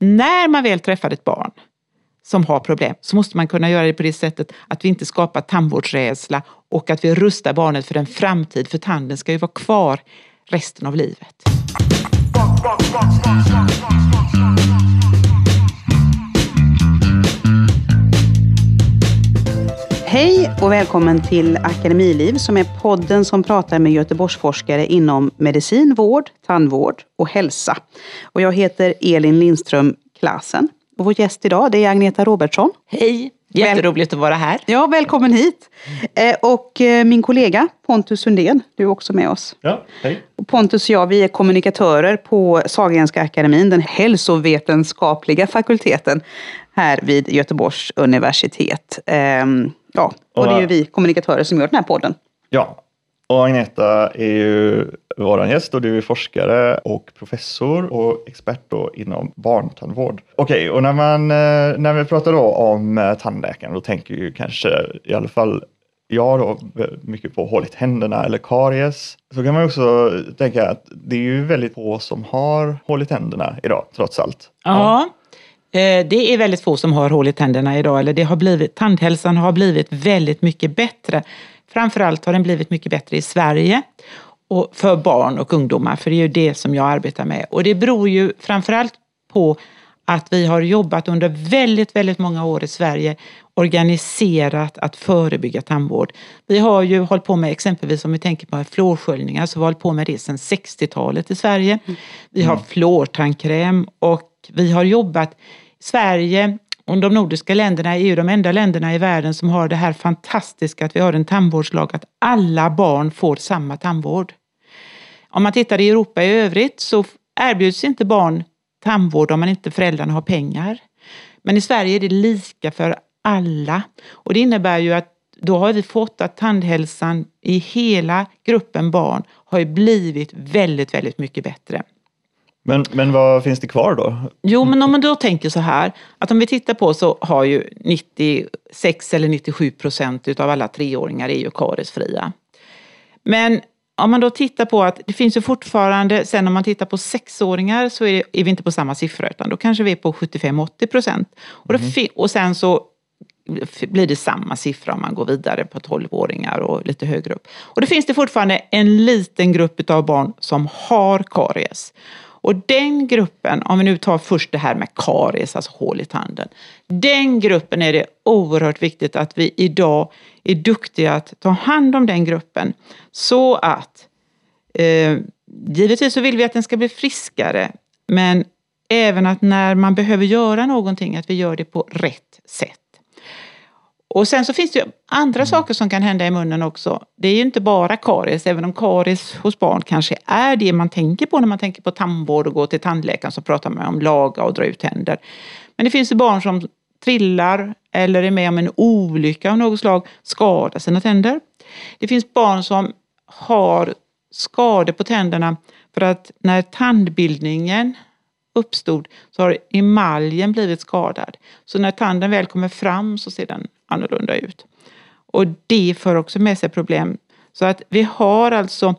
när man väl träffar ett barn som har problem så måste man kunna göra det på det sättet att vi inte skapar tandvårdsrädsla och att vi rustar barnet för en framtid, för tanden ska ju vara kvar resten av livet. Hej och välkommen till Akademiliv som är podden som pratar med Göteborgsforskare inom medicin, vård, tandvård och hälsa. Och jag heter Elin Lindström Klasen. Och vår gäst idag det är Agneta Robertsson. Hej! Jätteroligt att vara här. Ja, välkommen hit. Eh, och eh, min kollega Pontus Sundén, du är också med oss. Ja, hej. Pontus och jag, vi är kommunikatörer på Sahlgrenska akademin, den hälsovetenskapliga fakulteten här vid Göteborgs universitet. Ja, och det är ju vi kommunikatörer som gör den här podden. Ja, och Agneta är ju vår gäst och du är forskare och professor och expert då inom barntandvård. Okej, och när, man, eh, när vi pratar då om eh, tandläkaren då tänker ju kanske i alla fall jag då mycket på hål i tänderna eller karies. Så kan man också tänka att det är ju väldigt få som har hål i tänderna idag trots allt. Ja. Det är väldigt få som har hål i tänderna idag, eller det har blivit, tandhälsan har blivit väldigt mycket bättre. Framförallt har den blivit mycket bättre i Sverige och för barn och ungdomar, för det är ju det som jag arbetar med. Och det beror ju framförallt på att vi har jobbat under väldigt, väldigt många år i Sverige organiserat att förebygga tandvård. Vi har ju hållit på med exempelvis om vi tänker på fluorsköljningar så har vi hållit på med det sedan 60-talet i Sverige. Vi har fluortandkräm och vi har jobbat Sverige och de nordiska länderna är ju de enda länderna i världen som har det här fantastiska att vi har en tandvårdslag att alla barn får samma tandvård. Om man tittar i Europa i övrigt så erbjuds inte barn tandvård om man inte föräldrarna har pengar. Men i Sverige är det lika för alla. Och det innebär ju att då har vi fått att tandhälsan i hela gruppen barn har blivit väldigt, väldigt mycket bättre. Men, men vad finns det kvar då? Jo, men om man då tänker så här, att om vi tittar på så har ju 96 eller 97 procent utav alla treåringar är ju kariesfria. Men om man då tittar på att det finns ju fortfarande, sen om man tittar på sexåringar så är, det, är vi inte på samma siffra utan då kanske vi är på 75-80 procent. Och, mm. och sen så blir det samma siffra om man går vidare på 12-åringar och lite högre upp. Och då finns det fortfarande en liten grupp av barn som har karies. Och den gruppen, om vi nu tar först det här med karies, alltså hål i tanden. Den gruppen är det oerhört viktigt att vi idag är duktiga att ta hand om den gruppen. Så att, eh, givetvis så vill vi att den ska bli friskare, men även att när man behöver göra någonting, att vi gör det på rätt sätt. Och sen så finns det ju andra mm. saker som kan hända i munnen också. Det är ju inte bara karies, även om karies hos barn kanske är det man tänker på när man tänker på tandvård och gå till tandläkaren så pratar man om laga och dra ut tänder. Men det finns ju barn som trillar eller är med om en olycka av något slag, skadar sina tänder. Det finns barn som har skador på tänderna för att när tandbildningen uppstod så har emaljen blivit skadad. Så när tanden väl kommer fram så ser den annorlunda ut. Och det för också med sig problem. Så att vi har alltså,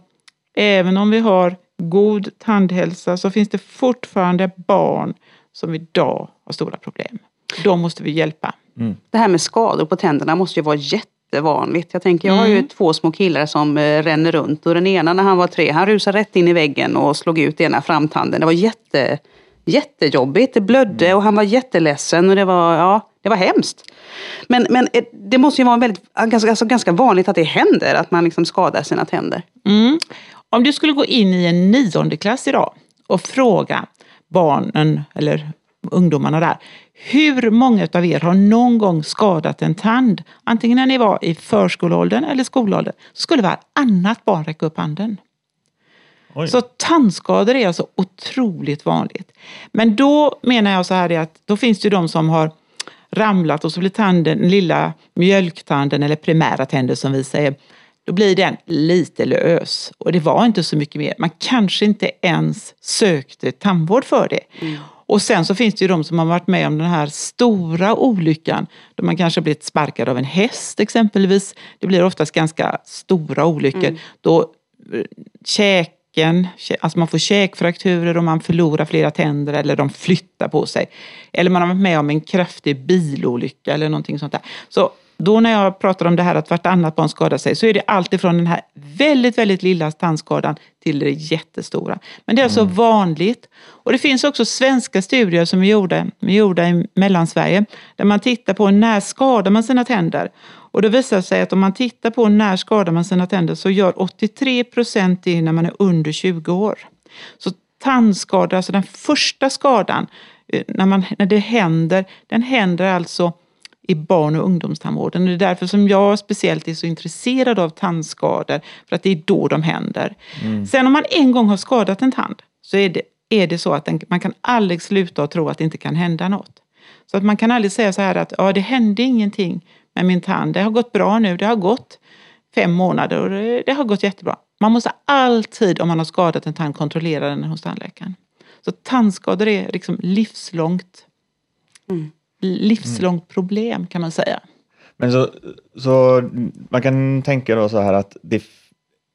även om vi har god tandhälsa så finns det fortfarande barn som idag har stora problem. De måste vi hjälpa. Mm. Det här med skador på tänderna måste ju vara jättevanligt. Jag tänker, jag har ju mm. två små killar som eh, ränner runt och den ena när han var tre, han rusade rätt in i väggen och slog ut ena framtanden. Det var jätte, jättejobbigt. Det blödde mm. och han var jätteledsen och det var, ja, det var hemskt. Men, men eh, det måste ju vara väldigt, ganska, alltså ganska vanligt att det händer, att man liksom skadar sina tänder. Mm. Om du skulle gå in i en nionde klass idag och fråga barnen eller ungdomarna där. Hur många av er har någon gång skadat en tand? Antingen när ni var i förskoleåldern eller skolåldern. Skulle varannat barn räcka upp handen. Oj. Så tandskador är alltså otroligt vanligt. Men då menar jag så här att då finns det ju de som har ramlat och så blir tanden, den lilla mjölktanden eller primära tänder som vi säger, då blir den lite lös. Och det var inte så mycket mer. Man kanske inte ens sökte tandvård för det. Mm. Och sen så finns det ju de som har varit med om den här stora olyckan. Då man kanske blivit sparkad av en häst exempelvis. Det blir oftast ganska stora olyckor. Mm. Då eh, käk käken, alltså man får käkfrakturer och man förlorar flera tänder eller de flyttar på sig. Eller man har varit med om en kraftig bilolycka eller någonting sånt där. Så då när jag pratar om det här att vartannat barn skadar sig så är det alltifrån den här väldigt, väldigt lilla tandskadan till det jättestora. Men det är alltså mm. vanligt. Och det finns också svenska studier som är gjorda, gjorda i Mellansverige där man tittar på när skadar man sina tänder. Och det visar sig att om man tittar på när skadar man sina tänder så gör 83 procent det när man är under 20 år. Så tandskada, alltså den första skadan, eh, när, man, när det händer, den händer alltså i barn och ungdomstandvården. Det är därför som jag speciellt är så intresserad av tandskador, för att det är då de händer. Mm. Sen om man en gång har skadat en tand så är det, är det så att den, man kan aldrig sluta att tro att det inte kan hända något. Så att man kan aldrig säga så här att ja, det hände ingenting med min tand. Det har gått bra nu. Det har gått fem månader och det, det har gått jättebra. Man måste alltid, om man har skadat en tand, kontrollera den hos tandläkaren. Så tandskador är liksom livslångt. Mm livslångt problem kan man säga. Men så, så man kan tänka då så här att det,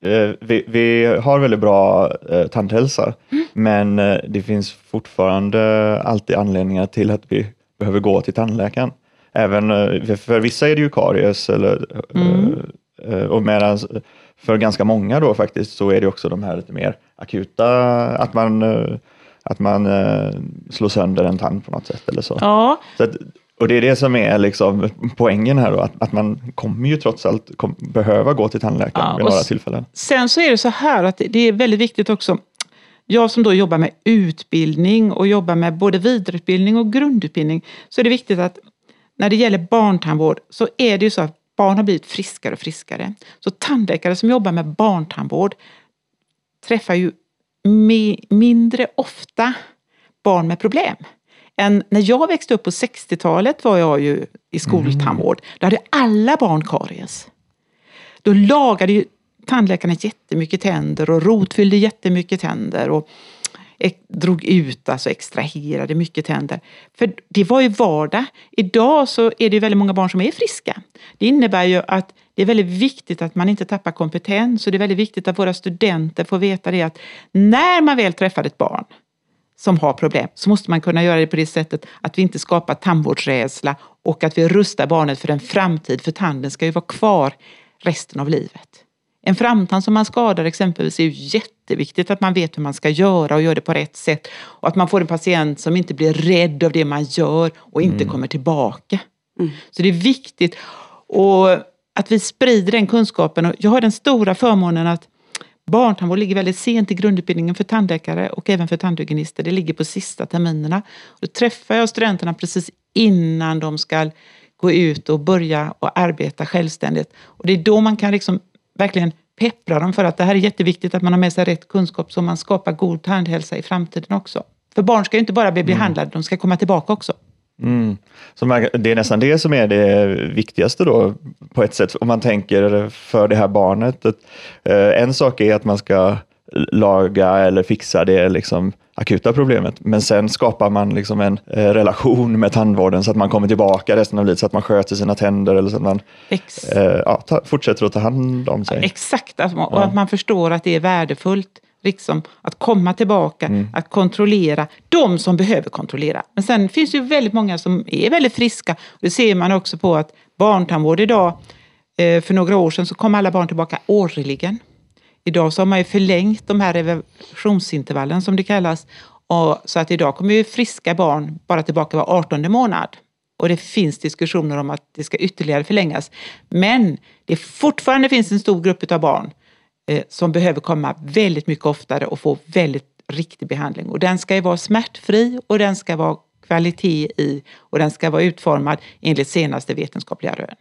eh, vi, vi, har väldigt bra eh, tandhälsa, mm. men eh, det finns fortfarande alltid anledningar till att vi behöver gå till tandläkaren. Även eh, för vissa är det ju karies, eller, mm. Eh, och medan för ganska många då faktiskt så är det också de här lite mer akuta, att man eh, att man eh, slår sönder en tand på något sätt eller så. Ja. så att, och det är det som är liksom poängen här då, att, att man kommer ju trots allt kom, behöva gå till tandläkaren ja, vid några tillfällen. Sen så är det så här att det är väldigt viktigt också jag som då jobbar med utbildning och jobbar med både vidareutbildning och grundutbildning så är det viktigt att när det gäller barntandvård så är det ju så att barn har blivit friskare och friskare. Så tandläkare som jobbar med barntandvård träffar ju mindre ofta barn med problem. Än när jag växte upp på 60-talet var jag ju i skoltandvård. Mm. Då hade alla barn karies. Då lagade ju tandläkarna jättemycket tänder och rotfyllde jättemycket tänder. Och drog ut, alltså extraherade mycket tänder. För det var ju vardag. Idag så är det väldigt många barn som är friska. Det innebär ju att det är väldigt viktigt att man inte tappar kompetens och det är väldigt viktigt att våra studenter får veta det att när man väl träffar ett barn som har problem så måste man kunna göra det på det sättet att vi inte skapar tandvårdsrädsla och att vi rustar barnet för en framtid, för tanden ska ju vara kvar resten av livet. En framtand som man skadar exempelvis är ju jätteviktigt att man vet hur man ska göra och gör det på rätt sätt. Och att man får en patient som inte blir rädd av det man gör och inte mm. kommer tillbaka. Mm. Så det är viktigt. Och att vi sprider den kunskapen. Och jag har den stora förmånen att barntandvård ligger väldigt sent i grundutbildningen för tandläkare och även för tandhygienister. Det ligger på sista terminerna. Då träffar jag studenterna precis innan de ska gå ut och börja och arbeta självständigt. Och det är då man kan liksom verkligen peppra dem för att det här är jätteviktigt att man har med sig rätt kunskap så man skapar god tandhälsa i framtiden också. För barn ska ju inte bara bli mm. behandlade, de ska komma tillbaka också. Mm. Så man, det är nästan det som är det viktigaste då på ett sätt, om man tänker för det här barnet. Att, eh, en sak är att man ska laga eller fixa det liksom akuta problemet. Men sen skapar man liksom en eh, relation med tandvården så att man kommer tillbaka resten av livet, så att man sköter sina tänder eller så att man eh, ja, ta, fortsätter att ta hand om sig. Exakt, att man, och att man förstår att det är värdefullt liksom, att komma tillbaka, mm. att kontrollera de som behöver kontrollera. Men sen finns det ju väldigt många som är väldigt friska. Det ser man också på att barntandvård idag, eh, för några år sedan så kom alla barn tillbaka årligen. Idag så har man ju förlängt de här revisionsintervallen som det kallas. Och så att idag kommer ju friska barn bara tillbaka var 18 månad. Och det finns diskussioner om att det ska ytterligare förlängas. Men det fortfarande finns en stor grupp av barn eh, som behöver komma väldigt mycket oftare och få väldigt riktig behandling. Och den ska ju vara smärtfri och den ska vara kvalitet i och den ska vara utformad enligt senaste vetenskapliga rön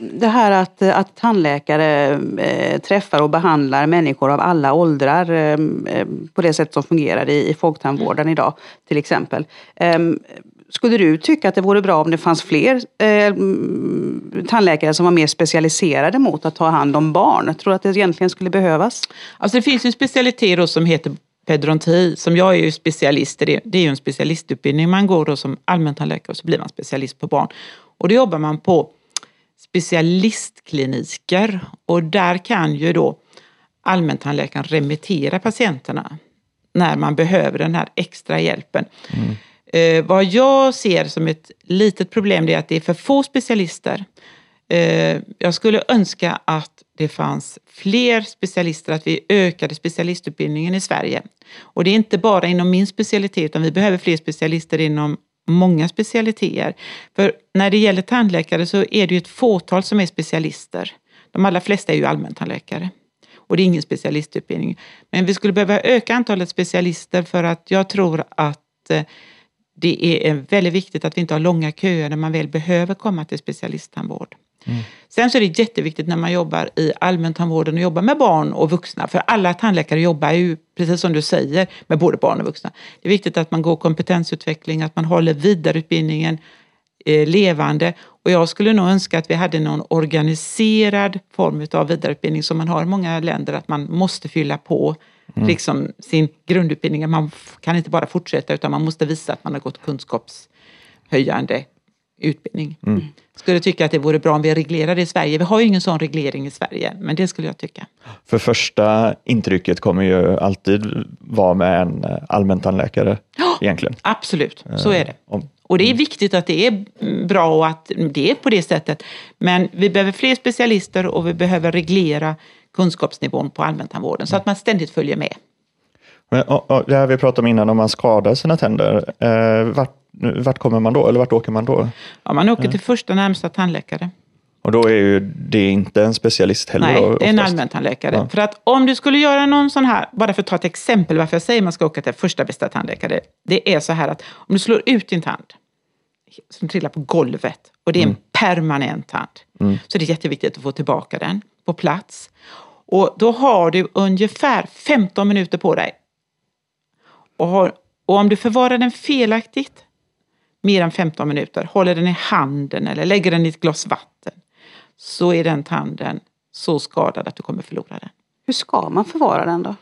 det här att, att tandläkare eh, träffar och behandlar människor av alla åldrar eh, eh på det sätt som fungerar i, i folktandvården idag till exempel. Eh, skulle du tycka att det vore bra om det fanns fler eh, mm, tandläkare som var mer specialiserade mot att ta hand om barn? Tror du att det egentligen skulle behövas? Alltså det finns en specialitet som heter pedronti, som jag är ju specialist i. Det, det är ju en specialistutbildning man går då som allmäntandläkare och så blir man specialist på barn. Och då jobbar man på specialistkliniker och där kan ju då allmäntandläkaren remitterar patienterna när man behöver den här extra hjälpen. Mm. Eh, vad jag ser som ett litet problem är att det är för få specialister. Eh, jag skulle önska att det fanns fler specialister, att vi ökade specialistutbildningen i Sverige. Och det är inte bara inom min specialitet, utan vi behöver fler specialister inom många specialiteter. För när det gäller tandläkare så är det ju ett fåtal som är specialister. De allra flesta är ju allmäntandläkare. Och det är ingen specialistutbildning. Men vi skulle behöva öka antalet specialister för att jag tror att eh, det är eh, väldigt viktigt att vi inte har långa köer när man väl behöver komma till specialisttandvård. Mm. Sen så är det jätteviktigt när man jobbar i allmäntandvården och jobbar med barn och vuxna. För alla tandläkare jobbar ju, precis som du säger, med både barn och vuxna. Det är viktigt att man går kompetensutveckling, att man håller vidareutbildningen eh, levande. Och jag skulle nog önska att vi hade någon organiserad form av vidareutbildning som man har i många länder, att man måste fylla på mm. liksom sin grundutbildning. Man kan inte bara fortsätta utan man måste visa att man har gått kunskapshöjande utbildning. Mm. Skulle tycka att det vore bra om vi reglerade i Sverige. Vi har ju ingen sån reglering i Sverige, men det skulle jag tycka. För första intrycket kommer ju alltid vara med en eh, allmäntandläkare oh, egentligen. Absolut, så är det. Eh, och det är viktigt att det är bra och att det är på det sättet. Men vi behöver fler specialister och vi behöver reglera kunskapsnivån på allmäntandvården så att man ständigt följer med. Men, och, och, det här vi pratade om innan, om man skadar sina tänder, eh, vart, vart kommer man då? Eller vart åker man då? Ja, man åker till första närmsta tandläkare. Och då är ju det inte en specialist heller? Nej, då, det är en allmäntandläkare. Ja. För att om du skulle göra någon sån här, bara för att ta ett exempel varför jag säger man ska åka till första bästa tandläkare. Det är så här att om du slår ut din tand som trillar på golvet och det är en mm. permanent tand. Mm. Så det är jätteviktigt att få tillbaka den på plats. Och då har du ungefär 15 minuter på dig. Och, har, och om du förvarar den felaktigt, mer än 15 minuter, håller den i handen eller lägger den i ett glas vatten, så är den tanden så skadad att du kommer förlora den. Hur ska man förvara den då?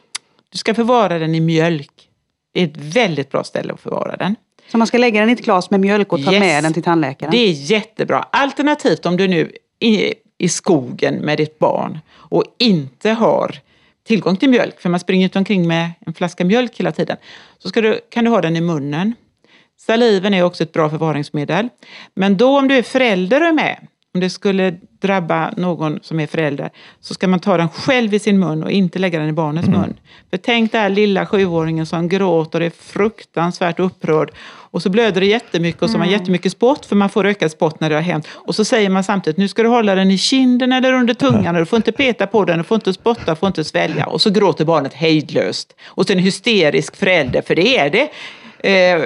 Du ska förvara den i mjölk. Det är ett väldigt bra ställe att förvara den. Så man ska lägga den i ett glas med mjölk och ta yes. med den till tandläkaren? Det är jättebra. Alternativt om du nu är i skogen med ditt barn och inte har tillgång till mjölk, för man springer inte omkring med en flaska mjölk hela tiden, så du, kan du ha den i munnen. Saliven är också ett bra förvaringsmedel. Men då om du är förälder och är med, om det skulle drabba någon som är förälder, så ska man ta den själv i sin mun och inte lägga den i barnets mm. mun. För tänk den här lilla sjuåringen som gråter och är fruktansvärt upprörd. Och så blöder det jättemycket och så har man mm. jättemycket spott, för man får ökad spott när det har hänt. Och så säger man samtidigt, nu ska du hålla den i kinden eller under tungan, och du får inte peta på den, du får inte spotta, du får inte svälja. Och så gråter barnet hejdlöst. Och så en hysterisk förälder, för det är det. Eh,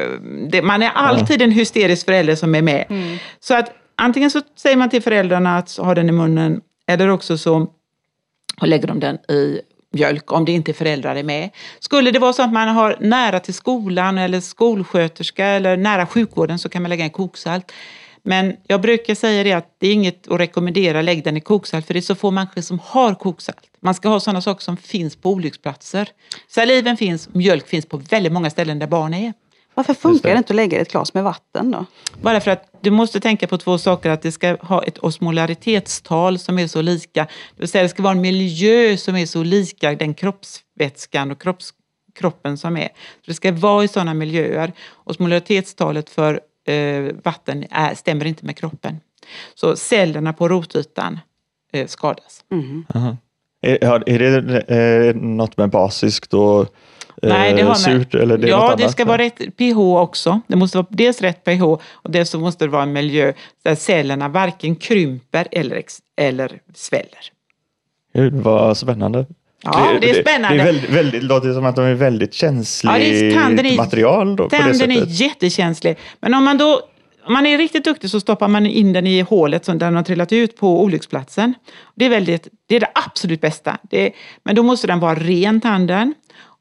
det man är alltid en hysterisk förälder som är med. Mm. Så att antingen så säger man till föräldrarna att ha den i munnen eller också så lägger de den i mjölk om det inte är föräldrar är med. Skulle det vara så att man har nära till skolan eller skolsköterska eller nära sjukvården så kan man lägga en koksalt. Men jag brukar säga det att det är inget att rekommendera, lägg den i koksalt för det är så få människor som har koksalt. Man ska ha sådana saker som finns på olycksplatser. Saliven finns, mjölk finns på väldigt många ställen där barn är. Varför funkar det inte att lägga ett glas med vatten då? Bara för att du måste tänka på två saker. Att det ska ha ett osmolaritetstal som är så lika. Det vill säga det ska vara en miljö som är så lika den kroppsvätskan och kropps, kroppen som är. Så det ska vara i sådana miljöer. Osmolaritetstalet för eh, vatten är, stämmer inte med kroppen. Så cellerna på rotytan eh, skadas. Mm. Är, är det eh, något med basiskt och Nej, det har surt eller det Ja, det ska vara rätt pH också. Det måste vara dels rätt pH och dels så måste det vara en miljö där cellerna varken krymper eller, eller sväller. Gud, vad spännande. Ja, det, är spännande. Det, är väldigt, väldigt, låter som att de är väldigt känsligt ja, material. Då, tanden är jättekänslig. Men om man då om man är riktigt duktig så stoppar man in den i hålet där den har trillat ut på olycksplatsen. Det är, väldigt, det, är det absolut bästa. Det, men då måste den vara ren, tanden.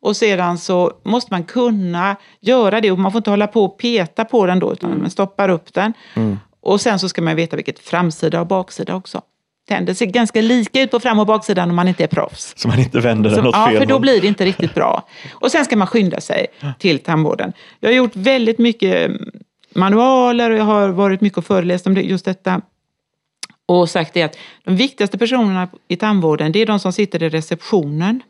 Och sedan så måste man kunna göra det och man får inte hålla på och peta på den då utan mm. man stoppar upp den. Mm. Och sen så ska man veta vilket framsida och baksida också. Tänder ser ganska lika ut på fram och baksidan om man inte är proffs. Så man inte vänder den så, åt fel Ja, för då blir det inte riktigt bra. Och sen ska man skynda sig till tandvården. Jag har gjort väldigt mycket manualer och jag har varit mycket och föreläst om just detta. och sagt det att de viktigaste personerna i tandvården det är de som sitter i receptionen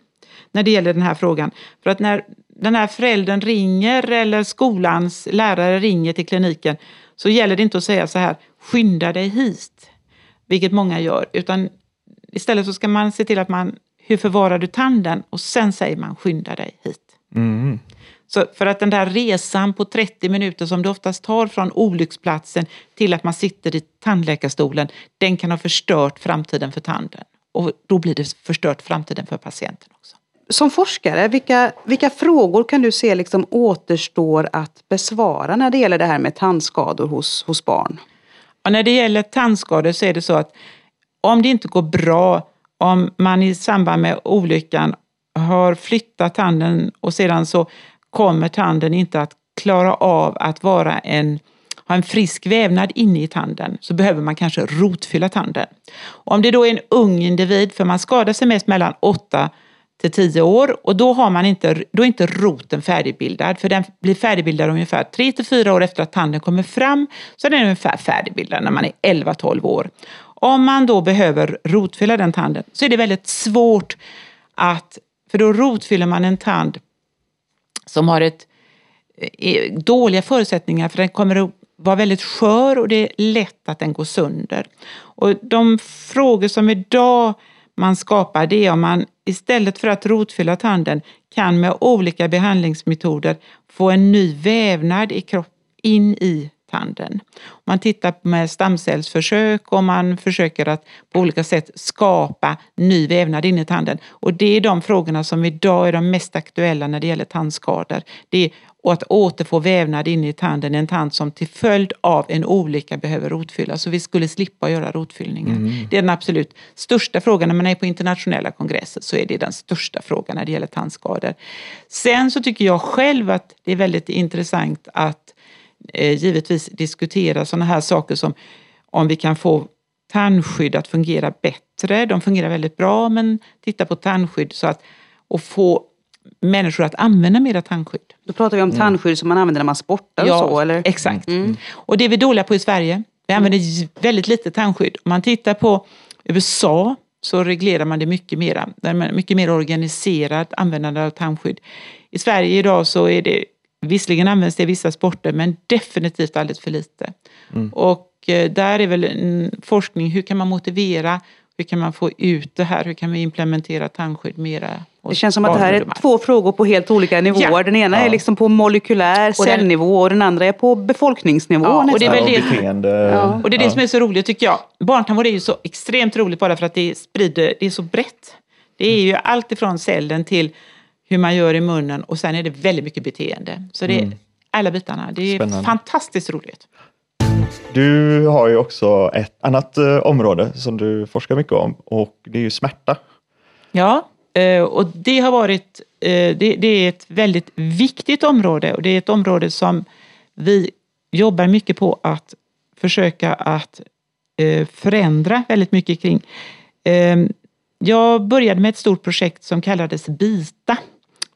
när det gäller den här frågan. För att när den här föräldern ringer eller skolans lärare ringer till kliniken så gäller det inte att säga så här, skynda dig hit, vilket många gör, utan istället så ska man se till att man, hur förvarar du tanden? Och sen säger man, skynda dig hit. Mm. Så för att den där resan på 30 minuter som det oftast tar från olycksplatsen till att man sitter i tandläkarstolen, den kan ha förstört framtiden för tanden. Och då blir det förstört framtiden för patienten också. Som forskare, vilka, vilka frågor kan du se liksom återstår att besvara när det gäller det här med tandskador hos, hos barn? Och när det gäller tandskador så är det så att om det inte går bra, om man i samband med olyckan har flyttat tanden och sedan så kommer tanden inte att klara av att vara en, ha en frisk vävnad inne i tanden så behöver man kanske rotfylla tanden. Och om det då är en ung individ, för man skadar sig mest mellan 8 till 10 år och då, har man inte, då är inte roten färdigbildad för den blir färdigbildad ungefär 3 till 4 år efter att tanden kommer fram så den är ungefär färdigbildad när man är 11-12 år. Om man då behöver rotfylla den tanden så är det väldigt svårt att, för då rotfyller man en tand som har ett, eh, eh, dåliga förutsättningar för den kommer att vara väldigt skör och det är lätt att den går sönder. Och de frågor som idag man skapar det är om man istället för att rotfylla tanden kan med olika behandlingsmetoder få en ny vävnad i kropp, in i tanden. Man tittar med stamcellsförsök och man försöker att på olika sätt skapa ny vävnad in i tanden. Och det är de frågorna som idag är de mest aktuella när det gäller tandskador. Det är att återfå vävnad in i tanden, en tand som till följd av en olycka behöver rotfyllas. Så vi skulle slippa göra rotfyllningar. Mm. Det är den absolut största frågan när man är på internationella kongresser så är det den största frågan när det gäller tandskador. Sen så tycker jag själv att det är väldigt intressant att eh, givetvis diskutera sådana här saker som om vi kan få tandskydd att fungera bättre. De fungerar väldigt bra men titta på tandskydd så att, och få människor att använda mera tandskydd. Då pratar vi om mm. tandskydd som man använder när man sportar ja, och så eller? exakt. Mm. Och det är vi dåliga på i Sverige. Vi använder mm. väldigt lite tandskydd. Om man tittar på USA så reglerar man det mycket mera. Där man mycket mer organiserat användande av tandskydd. I Sverige idag så är det Visserligen används det i vissa sporter men definitivt alldeles för lite. Mm. Och eh, där är väl en forskning, hur kan man motivera, hur kan man få ut det här, hur kan vi implementera tandskydd mera? Det känns som att det här är två frågor på helt olika nivåer. Ja. Den ena ja. är liksom på molekylär cellnivå och den andra är på befolkningsnivå. Ja, och det är väl det, ja. och det, är det som är så roligt tycker jag. Barntandvård är ju så extremt roligt bara för att det sprider, det är så brett. Det är ju allt ifrån cellen till hur man gör i munnen och sen är det väldigt mycket beteende. Så det är mm. alla bitarna. Det är Spännande. fantastiskt roligt. Du har ju också ett annat eh, område som du forskar mycket om och det är ju smärta. Ja, Eh, och det har varit eh, det, är ett väldigt viktigt område och det är ett område som vi jobbar mycket på att försöka att eh, förändra väldigt mycket kring. Ehm, jag började med ett stort projekt som kallades BITA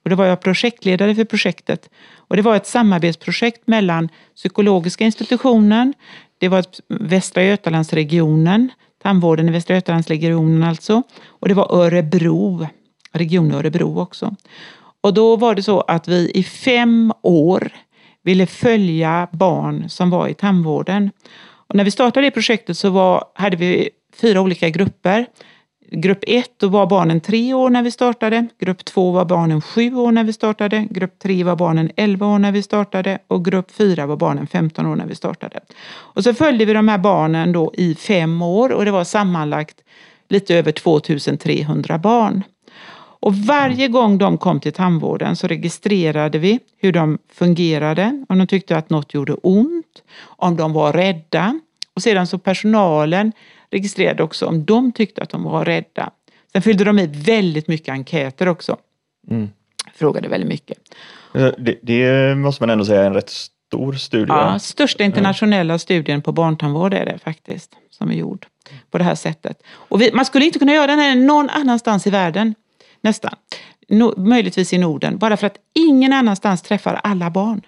och då var jag projektledare för projektet. Och det var ett samarbetsprojekt mellan psykologiska institutionen, det var Västra Götalandsregionen, tandvården i Västra Götalandsregionen alltså, och det var Örebro, Region Örebro också. Och då var det så att vi i fem år ville följa barn som var i tandvården. Och när vi startade det projektet så var, hade vi fyra olika grupper. Grupp 1 då var barnen tre år när vi startade. Grupp 2 var barnen sju år när vi startade. Grupp 3 var barnen 11 år när vi startade. Och grupp 4 var barnen 15 år när vi startade. Och så följde vi de här barnen då i fem år och det var sammanlagt lite över 2300 barn. Och varje gång de kom till tandvården så registrerade vi hur de fungerade, om de tyckte att något gjorde ont, om de var rädda. Och sedan så personalen registrerade också om de tyckte att de var rädda. Sen fyllde de i väldigt mycket enkäter också. Mm. Frågade väldigt mycket. Eh, det, det, måste man ändå säga är en rätt stor studie. Ja, största internationella mm. studien på barntandvård är det faktiskt, som är gjord på det här sättet. Och vi, man skulle inte kunna göra den här någon annanstans i världen, nästan. No, möjligtvis i Norden, bara för att ingen annanstans träffar alla barn.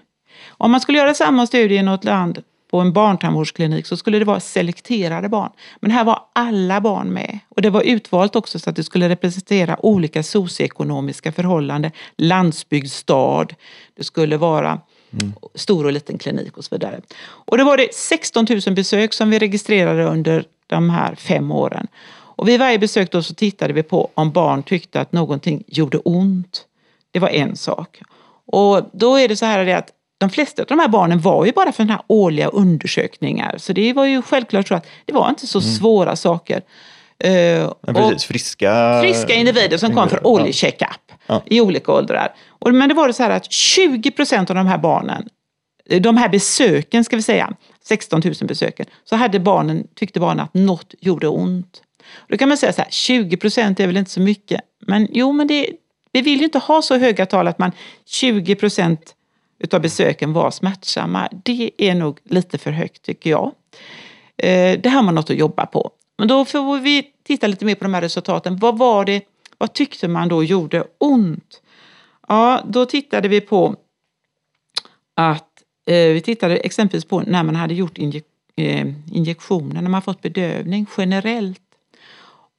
Om man skulle göra samma studie i något land på en barntandvårdsklinik så skulle det vara selekterade barn. Men här var alla barn med. Och det var utvalt också så att det skulle representera olika socioekonomiska förhållanden. Landsbygd, stad. Det skulle vara mm. stor och liten klinik och så vidare. Och då var det 16 000 besök som vi registrerade under de här fem åren. Och vid varje besök då så tittade vi på om barn tyckte att någonting gjorde ont. Det var en sak. Och då är det så här att de flesta av de här barnen var ju bara för den här årliga undersökningar. Så det var ju självklart så att det var inte så mm. svåra saker. Uh, men precis, friska... Friska individer som kom för årlig checkup ja. i olika åldrar. Och, men det var det så här att 20 procent av de här barnen, de här besöken ska vi säga, 16 000 besöken, så hade barnen, tyckte barnen att något gjorde ont. Då kan man säga så här, 20 procent är väl inte så mycket. Men jo, men det, vi vill ju inte ha så höga tal att man 20 procent utav besöken var smärtsamma. Det är nog lite för högt tycker jag. Eh, det har man något att jobba på. Men då får vi titta lite mer på de här resultaten. Vad var det, vad tyckte man då gjorde ont? Ja, då tittade vi på att eh, vi tittade exempelvis på när man hade gjort injek eh, injektioner, när man fått bedövning generellt.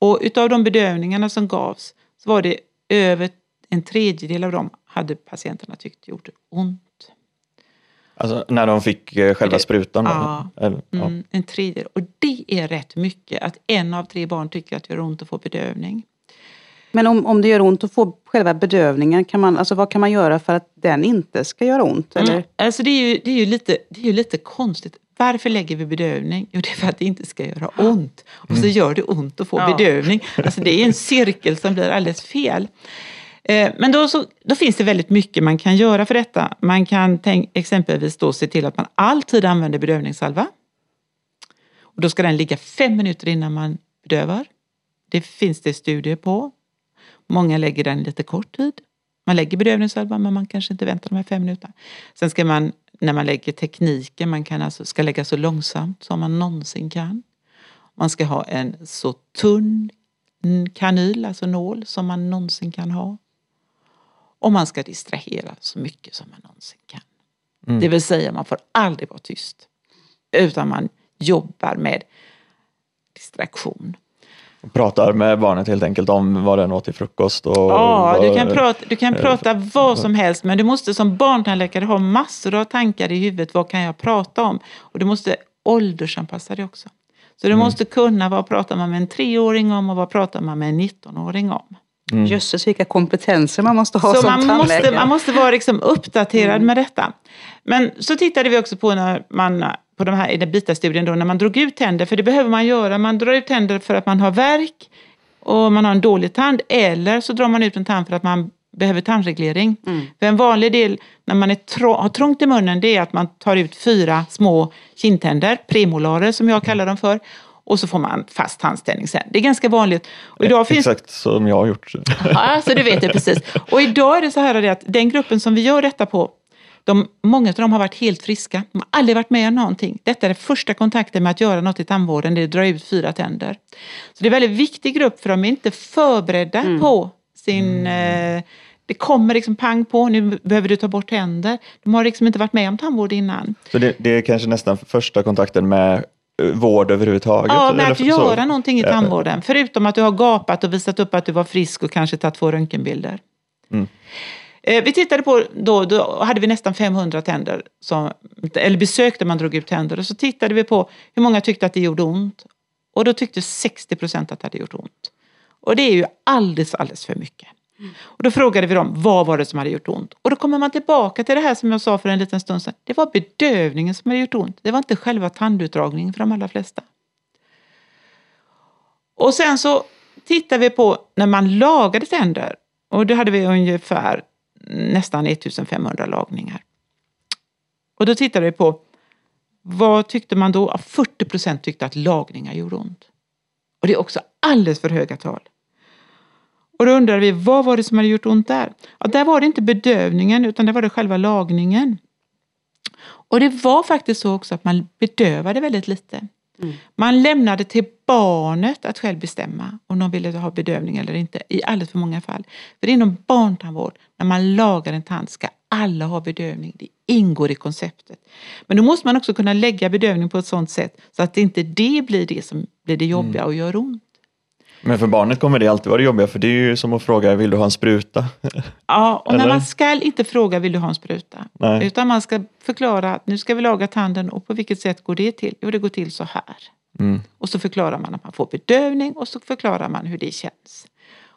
Och utav de bedövningarna som gavs så var det över en tredjedel av dem hade patienterna tyckt gjorde ont. Alltså när de fick eh, själva sprutan? Ja, Eller, ja. Mm, en tredjedel. Och det är rätt mycket att en av tre barn tycker att det gör ont att få bedövning. Men om, om det gör ont att få själva bedövningen, kan man, alltså vad kan man göra för att den inte ska göra ont? Eller? Mm, alltså det är, ju, det, är ju lite, det är ju lite konstigt. Varför lägger vi bedövning? Jo, det är för att det inte ska göra ont. Och så mm. gör det ont att få ja. bedövning. Alltså det är en cirkel som blir alldeles fel. Eh, men då, så, då, finns det väldigt mycket man kan göra för detta. Man kan tänk, exempelvis då se till att man alltid använder bedövningssalva. Och då ska den ligga fem minuter innan man bedövar. Det finns det studier på. Många lägger den lite kort tid. Man lägger bedövningssalva men man kanske inte väntar de här fem minuterna. Sen ska man, när man lägger tekniken, man kan alltså, ska lägga så långsamt som man någonsin kan. Man ska ha en så tunn kanyl, alltså nål, som man någonsin kan ha. Och man ska distrahera så mycket som man någonsin kan. Mm. Det vill säga man får aldrig vara tyst. Utan man jobbar med distraktion. Pratar med barnet helt enkelt om vad den åt till frukost? Och ja, vad, du kan, prata, du kan prata vad som helst men du måste som barntandläkare ha massor av tankar i huvudet. Vad kan jag prata om? Och du måste åldersanpassa det också. Så du mm. måste kunna vad pratar man med en treåring om och vad pratar man med en 19-åring om. Mm. Jösses vilka kompetenser man måste ha så som man tandläkare. Måste, man måste vara liksom uppdaterad mm. med detta. Men så tittade vi också på när man på de här, i den BITA-studien då, när man drog ut tänder, för det behöver man göra. Man drar ut tänder för att man har värk och man har en dålig tand eller så drar man ut en tand för att man behöver tandreglering. Mm. För en vanlig del när man är trång, har trångt i munnen det är att man tar ut fyra små kindtänder, premolarer som jag kallar dem för och så får man fast tandställning sen. Det är ganska vanligt. Och idag finns... Exakt som jag har gjort. Ja, så du vet det precis. Och idag är det så här att den gruppen som vi gör detta på, de, många av dem har varit helt friska. De har aldrig varit med om någonting. Detta är den första kontakten med att göra något i tandvården, det är att dra ut fyra tänder. Så det är en väldigt viktig grupp för de är inte förberedda mm. på sin mm. eh, det kommer liksom pang på, nu behöver du ta bort tänder. De har liksom inte varit med om tandvård innan. Så det, det är kanske nästan första kontakten med vård överhuvudtaget? Ja, med att så. göra någonting i tandvården. Förutom att du har gapat och visat upp att du var frisk och kanske tagit två röntgenbilder. Mm. Eh, vi tittade på, då, då hade vi nästan 500 tänder, som, eller besök där man drog ut tänder. Och så tittade vi på hur många tyckte att det gjorde ont. Och då tyckte 60 procent att det hade gjort ont. Och det är ju alldeles, alldeles för mycket. Och då frågade vi dem, vad var det som hade gjort ont? Och då kommer man tillbaka till det här som jag sa för en liten stund sedan. Det var bedövningen som hade gjort ont. Det var inte själva tandutdragningen för de allra flesta. Och sen så tittar vi på när man lagade tänder. Och då hade vi ungefär nästan 1500 lagningar. Och då tittade vi på vad tyckte man då? 40 procent tyckte att lagningar gjorde ont. Och det är också alldeles för höga tal. Och då undrade vi, vad var det som hade gjort ont där? Ja, där var det inte bedövningen utan det var det själva lagningen. Och det var faktiskt så också att man bedövade väldigt lite. Mm. Man lämnade till barnet att själv bestämma om de ville ha bedövning eller inte i alldeles för många fall. För inom barntandvård, när man lagar en tand, ska alla ha bedövning. Det ingår i konceptet. Men då måste man också kunna lägga bedövning på ett sådant sätt så att inte det blir det som blir det jobbiga och gör ont. Men för barnet kommer det alltid vara jobbiga för det är ju som att fråga, vill du ha en spruta? Ja, och när man ska inte fråga, vill du ha en spruta? Nej. Utan man ska förklara att nu ska vi laga tanden och på vilket sätt går det till? Jo, det går till så här. Mm. Och så förklarar man att man får bedövning och så förklarar man hur det känns.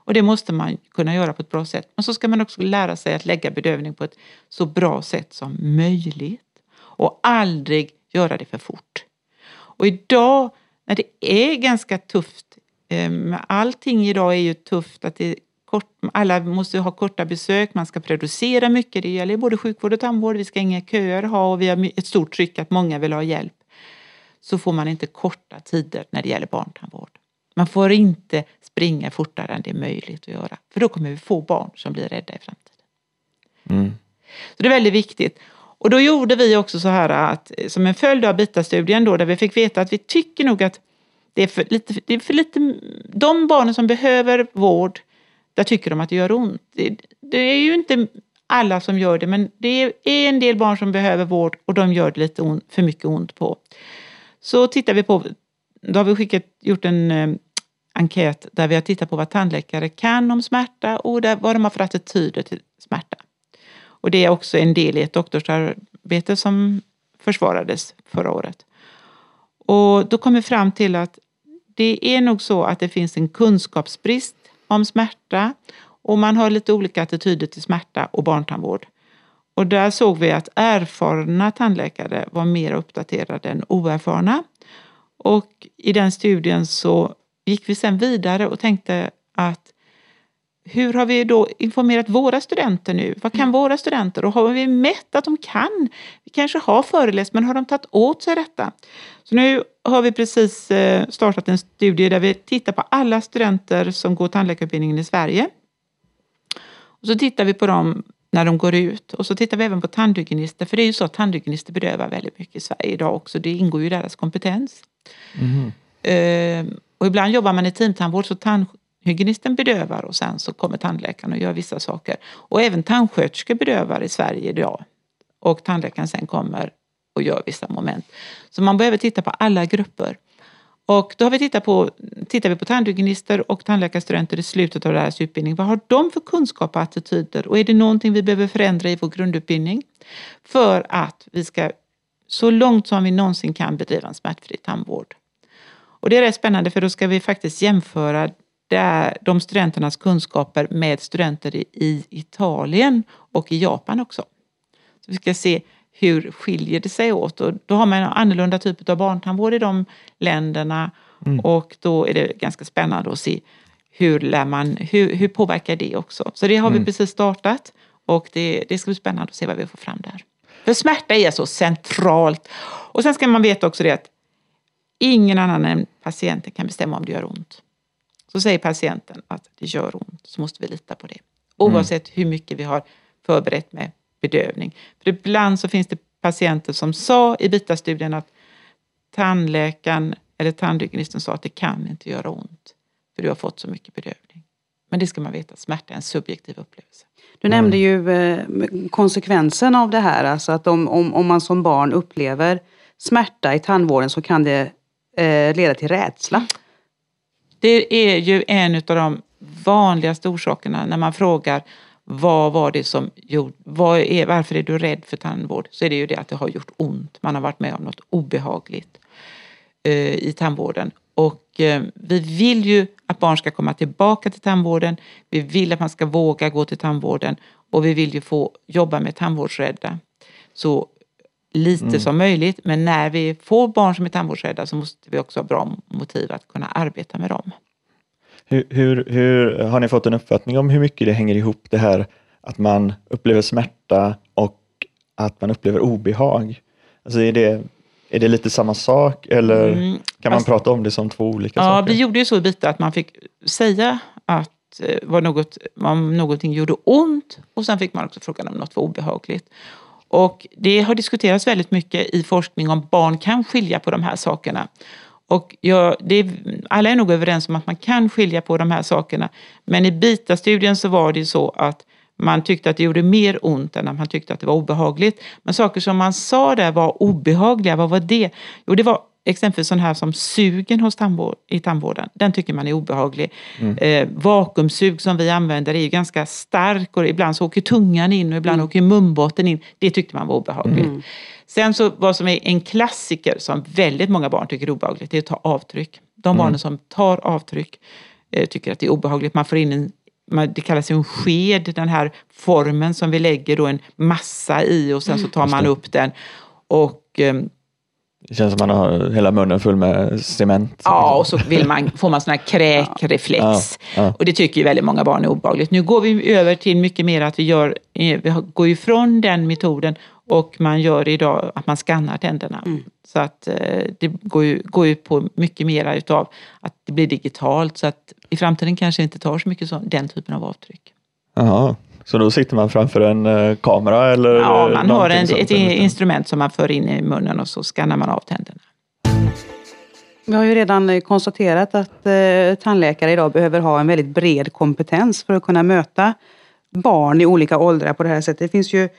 Och det måste man kunna göra på ett bra sätt. Men så ska man också lära sig att lägga bedövning på ett så bra sätt som möjligt. Och aldrig göra det för fort. Och idag när det är ganska tufft, allting idag är ju tufft, att kort, alla måste ha korta besök, man ska producera mycket, det gäller både sjukvård och tandvård, vi ska inga köer ha och vi har ett stort tryck att många vill ha hjälp. Så får man inte korta tider när det gäller barntandvård. Man får inte springa fortare än det är möjligt att göra, för då kommer vi få barn som blir rädda i framtiden. Mm. Så det är väldigt viktigt. Och då gjorde vi också så här att som en följd av BITA-studien då där vi fick veta att vi tycker nog att det är för lite, det är för lite de barnen som behöver vård, där tycker de att det gör ont. Det, det är ju inte alla som gör det, men det är en del barn som behöver vård och de gör det lite on, för mycket ont på. Så tittar vi på, då har vi skickat, gjort en eh, enkät där vi har tittat på vad tandläkare kan om smärta och där, vad de har för attityder till smärta. Och det är också en del i ett doktorsarbete som försvarades förra året. Och då kom vi fram till att det är nog så att det finns en kunskapsbrist om smärta och man har lite olika attityder till smärta och barntandvård. Och där såg vi att erfarna tandläkare var mer uppdaterade än oerfarna. Och i den studien så gick vi sen vidare och tänkte att hur har vi då informerat våra studenter nu? Vad kan våra studenter? Och har vi mätt att de kan? Vi kanske har föreläst, men har de tagit åt sig detta? Så nu har vi precis eh, startat en studie där vi tittar på alla studenter som går tandläkarutbildningen i Sverige. Och så tittar vi på dem när de går ut. Och så tittar vi även på tandhygienister, för det är ju så att tandhygienister bedövar väldigt mycket i Sverige idag också. Det ingår ju i deras kompetens. Mhm. Eh, och ibland jobbar man i teamtandvård så tandhygienisten bedövar och sen så kommer tandläkaren och gör vissa saker. Och även tandsköterskor bedövar i Sverige idag. Och tandläkaren sen kommer och gör vissa moment. Så man behöver titta på alla grupper. Och då har vi tittat på, tittar vi på tandhygienister och tandläkarstudenter i slutet av deras utbildning. Vad har de för kunskap och attityder? Och är det någonting vi behöver förändra i vår grundutbildning? För att vi ska så långt som vi någonsin kan bedriva en smärtfri tandvård. Och det är rätt spännande för då ska vi faktiskt jämföra där de studenternas kunskaper med studenter i, i Italien och i Japan också. Så vi ska se hur skiljer det sig åt och då har man en annorlunda typ av barntandvård i de länderna och då är det ganska spännande att se hur, lär man, hur, hur påverkar det också. Så det har vi precis startat och det, det ska bli spännande att se vad vi får fram där. För smärta är så centralt. Och sen ska man veta också det att ingen annan än patienten kan bestämma om det gör ont. Så säger patienten att det gör ont så måste vi lita på det. Oavsett hur mycket vi har förberett med bedövning. För ibland så finns det patienter som sa i BITA-studien att tandläkaren eller tandhygienisten sa att det kan inte göra ont. För du har fått så mycket bedövning. Men det ska man veta, smärta är en subjektiv upplevelse. Du nämnde ju eh, konsekvensen av det här, alltså att om, om, om man som barn upplever smärta i tandvården så kan det eh, leda till rädsla. Det är ju en av de vanligaste orsakerna när man frågar vad var det som gjorde, är, varför är du rädd för tandvård? Så är det ju det att det har gjort ont. Man har varit med om något obehagligt eh, i tandvården. Och eh, vi vill ju att barn ska komma tillbaka till tandvården. Vi vill att man ska våga gå till tandvården och vi vill ju få jobba med tandvårdsrädda så lite som möjligt. Men när vi får barn som är tandvårdsrädda så måste vi också ha bra motiv att kunna arbeta med dem. Hur, hur, hur, har ni fått en uppfattning om hur mycket det hänger ihop det här att man upplever smärta och att man upplever obehag? Alltså är det, är det lite samma sak eller Mm, kan man fast- prata om det som två olika Ja, saker? vi gjorde ju så i Bita att man fick säga att eh, var något, om någonting gjorde ont och sen fick man också frågan om något var obehagligt. Och det har diskuterats väldigt mycket i forskning om barn kan skilja på de här sakerna. Och jag, det är, alla är nog överens om att man kan skilja på de här sakerna. Men i BITA-studien så var det ju så att man tyckte att det gjorde mer ont än att man tyckte att det var obehagligt. Men saker som man sa där var obehagliga, vad var det? Jo, det var exempelvis sån här som sugen hos tandvård, i tandvården. Den tycker man är obehaglig. Mm. Eh, vakuumsug som vi använder är ju ganska stark och ibland så åker tungan in och ibland mm. åker munbotten in. Det tyckte man var obehagligt. Mm. Sen så vad som är en klassiker som väldigt många barn tycker är obehagligt, det är att ta avtryck. De mm. barnen som tar avtryck eh, tycker att det är obehagligt. Man får in en det kallas ju en sked, den här formen som vi lägger då en massa i och sen så tar man upp den. Och ehm, det känns som man har hela munnen full med cement. Ja, och så vill man, får man sån här kräkreflex. Ja, ja. Och det tycker ju väldigt många barn är obehagligt. Nu går vi över till mycket mer att vi gör, eh, vi går ifrån den metoden och man gör idag att man skannar tänderna. Mm. Så att eh, det går, ju, går ut på mycket mera utav att det blir digitalt så att i framtiden kanske inte tar så mycket så, den typen av avtryck. Jaha. Så då sitter man framför en eh, kamera eller? Ja, man har en, ett instrument som man för in i munnen och så skannar man av tänderna. Vi har ju redan konstaterat att eh, tandläkare idag behöver ha en väldigt bred kompetens för att kunna möta barn i olika åldrar på det här sättet. Det finns ju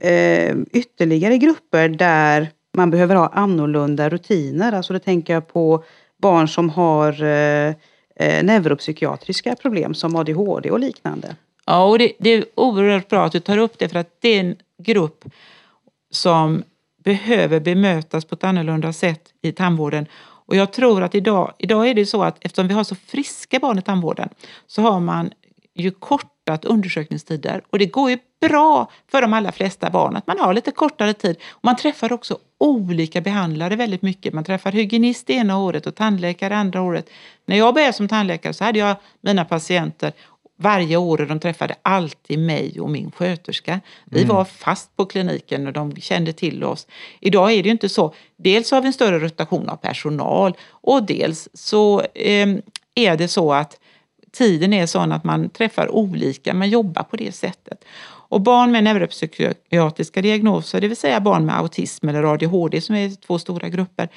eh, ytterligare grupper där man behöver ha annorlunda rutiner. Alltså då tänker jag på barn som har eh, eh neuropsykiatriska problem som ADHD och liknande. Ja, och det, det, är oerhört bra att du tar upp det för att det är en grupp som behöver bemötas på ett annorlunda sätt i tandvården. Och jag tror att idag, idag är det så att eftersom vi har så friska barn i tandvården så har man ju kortat undersökningstider och det går ju bra för de allra flesta barn att man har lite kortare tid. Och man träffar också olika behandlare väldigt mycket. Man träffar hygienist ena året och tandläkare andra året. När jag började som tandläkare så hade jag mina patienter varje år och de träffade alltid mig och min sköterska. Vi mm. var fast på kliniken och de kände till oss. Idag är det ju inte så. Dels har vi en större rotation av personal och dels så eh, är det så att tiden är sån att man träffar olika, man jobbar på det sättet. Och barn med neuropsykiatriska diagnoser, det vill säga barn med autism eller ADHD som är två stora grupper,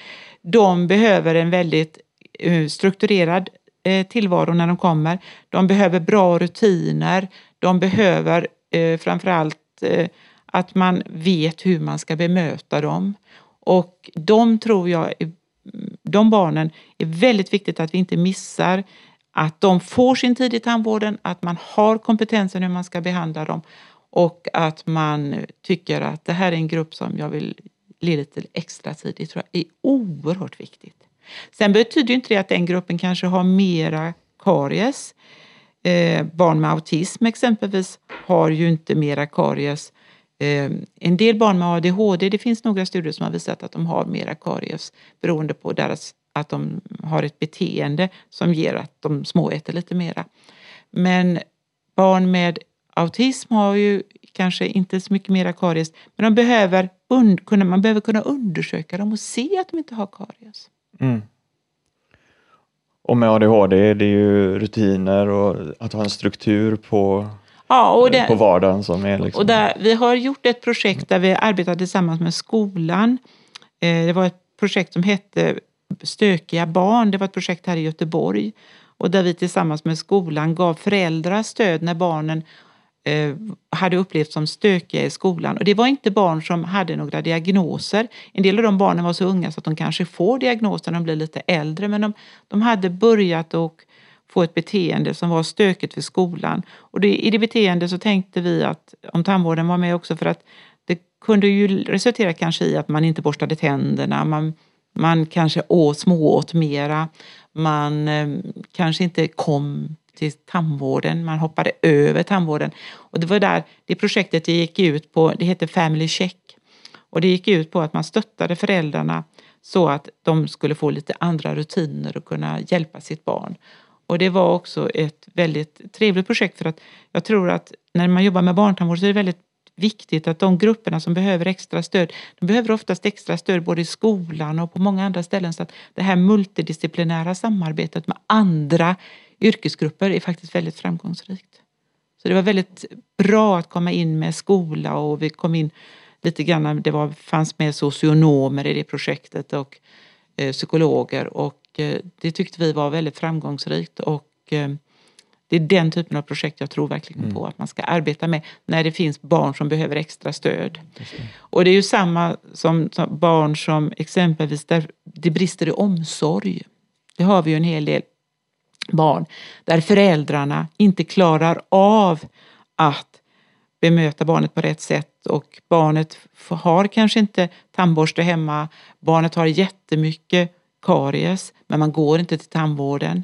de behöver en väldigt eh, strukturerad Eh, tillvaro när de kommer. De behöver bra rutiner. De behöver eh, framförallt eh, att man vet hur man ska bemöta dem. Och de tror jag, de barnen är väldigt viktigt att vi inte missar att de får sin tid i tandvården, att man har kompetensen hur man ska behandla dem och att man tycker att det här är en grupp som jag vill ge lite extra tid. Det tror jag är oerhört viktigt. Sen betyder inte det att den gruppen kanske har mera karies. Eh, barn med autism exempelvis har ju inte mera karies. Eh, en del barn med ADHD, det finns några studier som har visat att de har mera karies beroende på deras, att de har ett beteende som ger att de småäter lite mera. Men barn med autism har ju kanske inte så mycket mera karies, men de behöver, man behöver kunna undersöka dem och se att de inte har karies. Mm. Och med ADHD det är ju rutiner och att ha en struktur på, ja, och det, på vardagen som är liksom... och där, Vi har gjort ett projekt där vi arbetar tillsammans med skolan. Eh, det var ett projekt som hette Stökiga barn. Det var ett projekt här i Göteborg och där vi tillsammans med skolan gav föräldrar stöd när barnen Eh, hade upplevt som stökiga i skolan. Och det var inte barn som hade några diagnoser. En del av de barnen var så unga så att de kanske får diagnoser när de blir lite äldre. Men de, de hade börjat och få ett beteende som var stökigt för skolan. Och det, i det beteendet så tänkte vi att om tandvården var med också för att det kunde ju resultera kanske i att man inte borstade tänderna, man, man kanske åt, smååt mera, man eh, kanske inte kom till tandvården, man hoppade över tandvården. Och det var där det projektet det gick ut på, det heter Family Check. Och det gick ut på att man stöttade föräldrarna så att de skulle få lite andra rutiner och kunna hjälpa sitt barn. Och det var också ett väldigt trevligt projekt för att jag tror att när man jobbar med barntandvård så är det väldigt viktigt att de grupperna som behöver extra stöd, de behöver oftast extra stöd både i skolan och på många andra ställen. Så att det här multidisciplinära samarbetet med andra yrkesgrupper är faktiskt väldigt framgångsrikt. Så det var väldigt bra att komma in med skola och vi kom in lite grann, det var, fanns med socionomer i det projektet och eh, psykologer och eh, det tyckte vi var väldigt framgångsrikt och eh, Det är den typen av projekt jag tror verkligen mm. på att man ska arbeta med när det finns barn som behöver extra stöd. Det. Och det är ju samma som, som, barn som exempelvis där det brister i omsorg. Det har vi ju en hel del barn där föräldrarna inte klarar av att bemöta barnet på rätt sätt och barnet har kanske inte tandborste hemma. Barnet har jättemycket karies men man går inte till tandvården.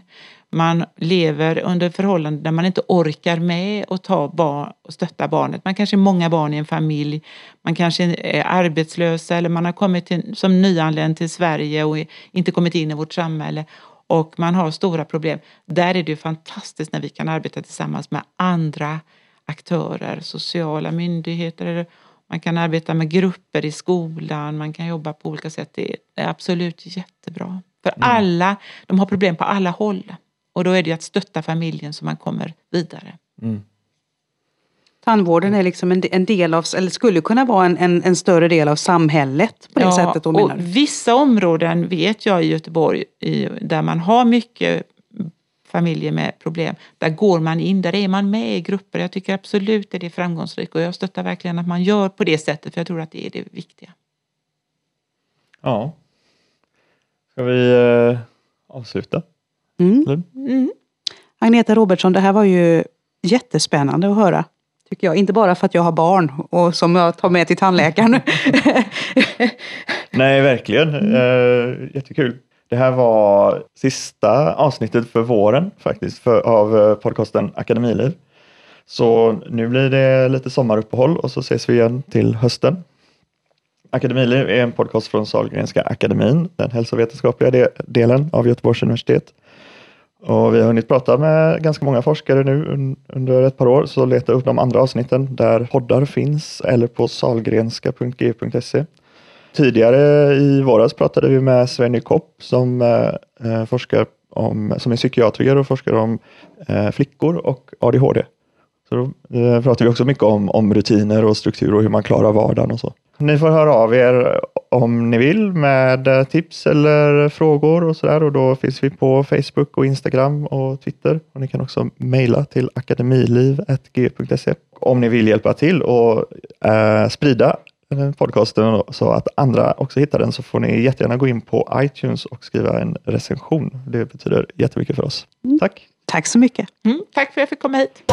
Man lever under förhållanden där man inte orkar med att ta barn och stötta barnet. Man kanske är många barn i en familj. Man kanske är arbetslös eller man har kommit till, som nyanländ till Sverige och inte kommit in i vårt samhälle och man har stora problem. Där är det fantastiskt när vi kan arbeta tillsammans med andra aktörer, sociala myndigheter, man kan arbeta med grupper i skolan, man kan jobba på olika sätt. Det är absolut jättebra. För mm. alla, de har problem på alla håll. Och då är det att stötta familjen så man kommer vidare. Mm. Tandvården är liksom en, en, del av, eller skulle kunna vara en, en, en större del av samhället på det ja, sättet då menar? Vissa områden vet jag i Göteborg i, där man har mycket familjer med problem. Där går man in, där är man med i grupper. Jag tycker absolut att det är framgångsrikt och jag stöttar verkligen att man gör på det sättet för jag tror att det är det viktiga. Ja. Ska vi eh, avsluta? Mm. Mm. Agneta Robertsson, det här var ju jättespännande att höra. Tycker jag. Inte bara för att jag har barn och som jag tar med till tandläkaren. Nej, verkligen. Mm. jättekul. Det här var sista avsnittet för våren faktiskt för, av eh, podcasten Akademiliv. Så nu blir det lite sommaruppehåll och så ses vi igen till hösten. Akademiliv är en podcast från Sahlgrenska akademin, den hälsovetenskapliga delen av Göteborgs universitet. Och vi har hunnit prata med ganska många forskare nu under ett par år, så leta upp de andra avsnitten där poddar finns eller på salgrenska.g.se. Tidigare i våras pratade vi med Svenny Kopp som eh, eh, forskar om, som är psykiatriker och forskar om eh, flickor och ADHD. Så då eh, pratade vi också mycket om, om rutiner och struktur och hur man klarar vardagen och så. Ni får höra av er om ni vill med eh, tips eller frågor och sådär och då finns vi på Facebook och Instagram och Twitter. Och ni kan också mejla till akademiliv.g.se om ni vill hjälpa till och eh, sprida podcasten så att andra också hittar den så får ni jättegärna gå in på iTunes och skriva en recension. Det betyder jättemycket för oss. Mm. Tack! Tack så mycket! Mm, tack för att jag fick komma hit!